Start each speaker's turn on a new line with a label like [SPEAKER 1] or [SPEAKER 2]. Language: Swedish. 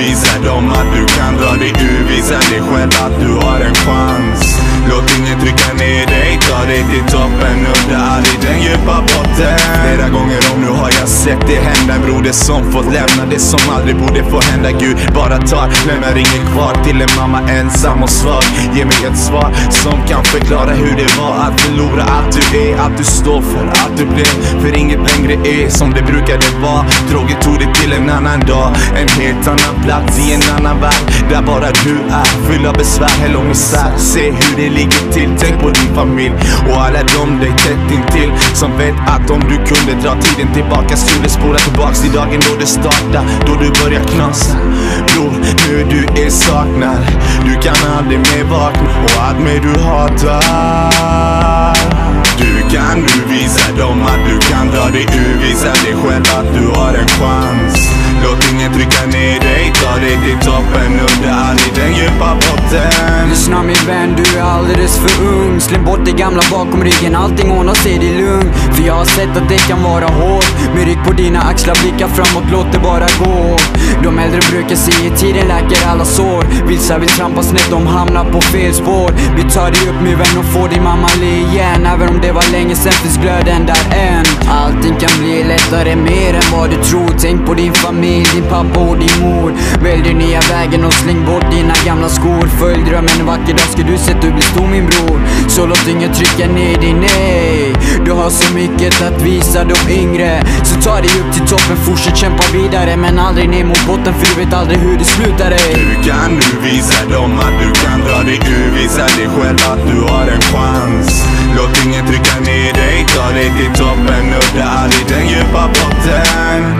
[SPEAKER 1] Visa dem att du kan dra dig ur. Visa dig själv att du har en chans. Låt ingen trycka ner dig, ta dig till toppen. Nudda aldrig den djupa botten. Flera gånger om nu har jag sett det hända. En broder som fått lämna det som aldrig borde få hända. Gud bara tar, lämnar inget kvar till en mamma ensam och svag. Ge mig ett svar som kan förklara hur det var att förlora allt du är, allt du står för, allt du blev. Det längre är som det brukade vara. Droger tog det till en annan dag, en helt annan plats i en annan värld. Där bara du är, full av besvär, hell och misär Se hur det ligger till, tänk på din familj och alla de dig tätt intill. Som vet att om du kunde dra tiden tillbaka skulle spola tillbaks till dagen då det startade, då du börjar knasa. Bror, nu du är saknad, du kan aldrig mer vakna. Och allt mer du hatar. Dig ur, visa dig själv att du har en chans? Låt ingen trycka ner dig, ta dig till toppen Nudda aldrig den djupa botten.
[SPEAKER 2] Lyssna min vän, du är alldeles för ung. Släpp bort det gamla bakom ryggen, allting ordnar sig, det är lugn. För jag har sett att det kan vara hårt. Med rygg på dina axlar, blicka framåt, låt det bara gå äldre brukar säga tiden läker alla sår. Vissa vill trampa snett, de hamnar på fel spår. Vi tar dig upp min vän och får din mamma le igen. Även om det var länge sen finns glöden där än. Allting kan bli lättare, mer än vad du tror din familj din pappa och din mor. Välj den nya vägen och släng bort dina gamla skor. Följ drömmen, en vacker dag ska du se att du blir stor min bror. Så låt ingen trycka ner dig, nej. Du har så mycket att visa de yngre. Så ta dig upp till toppen, fortsätt kämpa vidare. Men aldrig ner mot botten för du vet aldrig hur det slutar ej
[SPEAKER 1] Du kan nu visa dem att du kan dra dig ur. Visa dig själv att du har en chans. Låt ingen trycka ner dig, ta dig till toppen Nudda aldrig den djupa botten.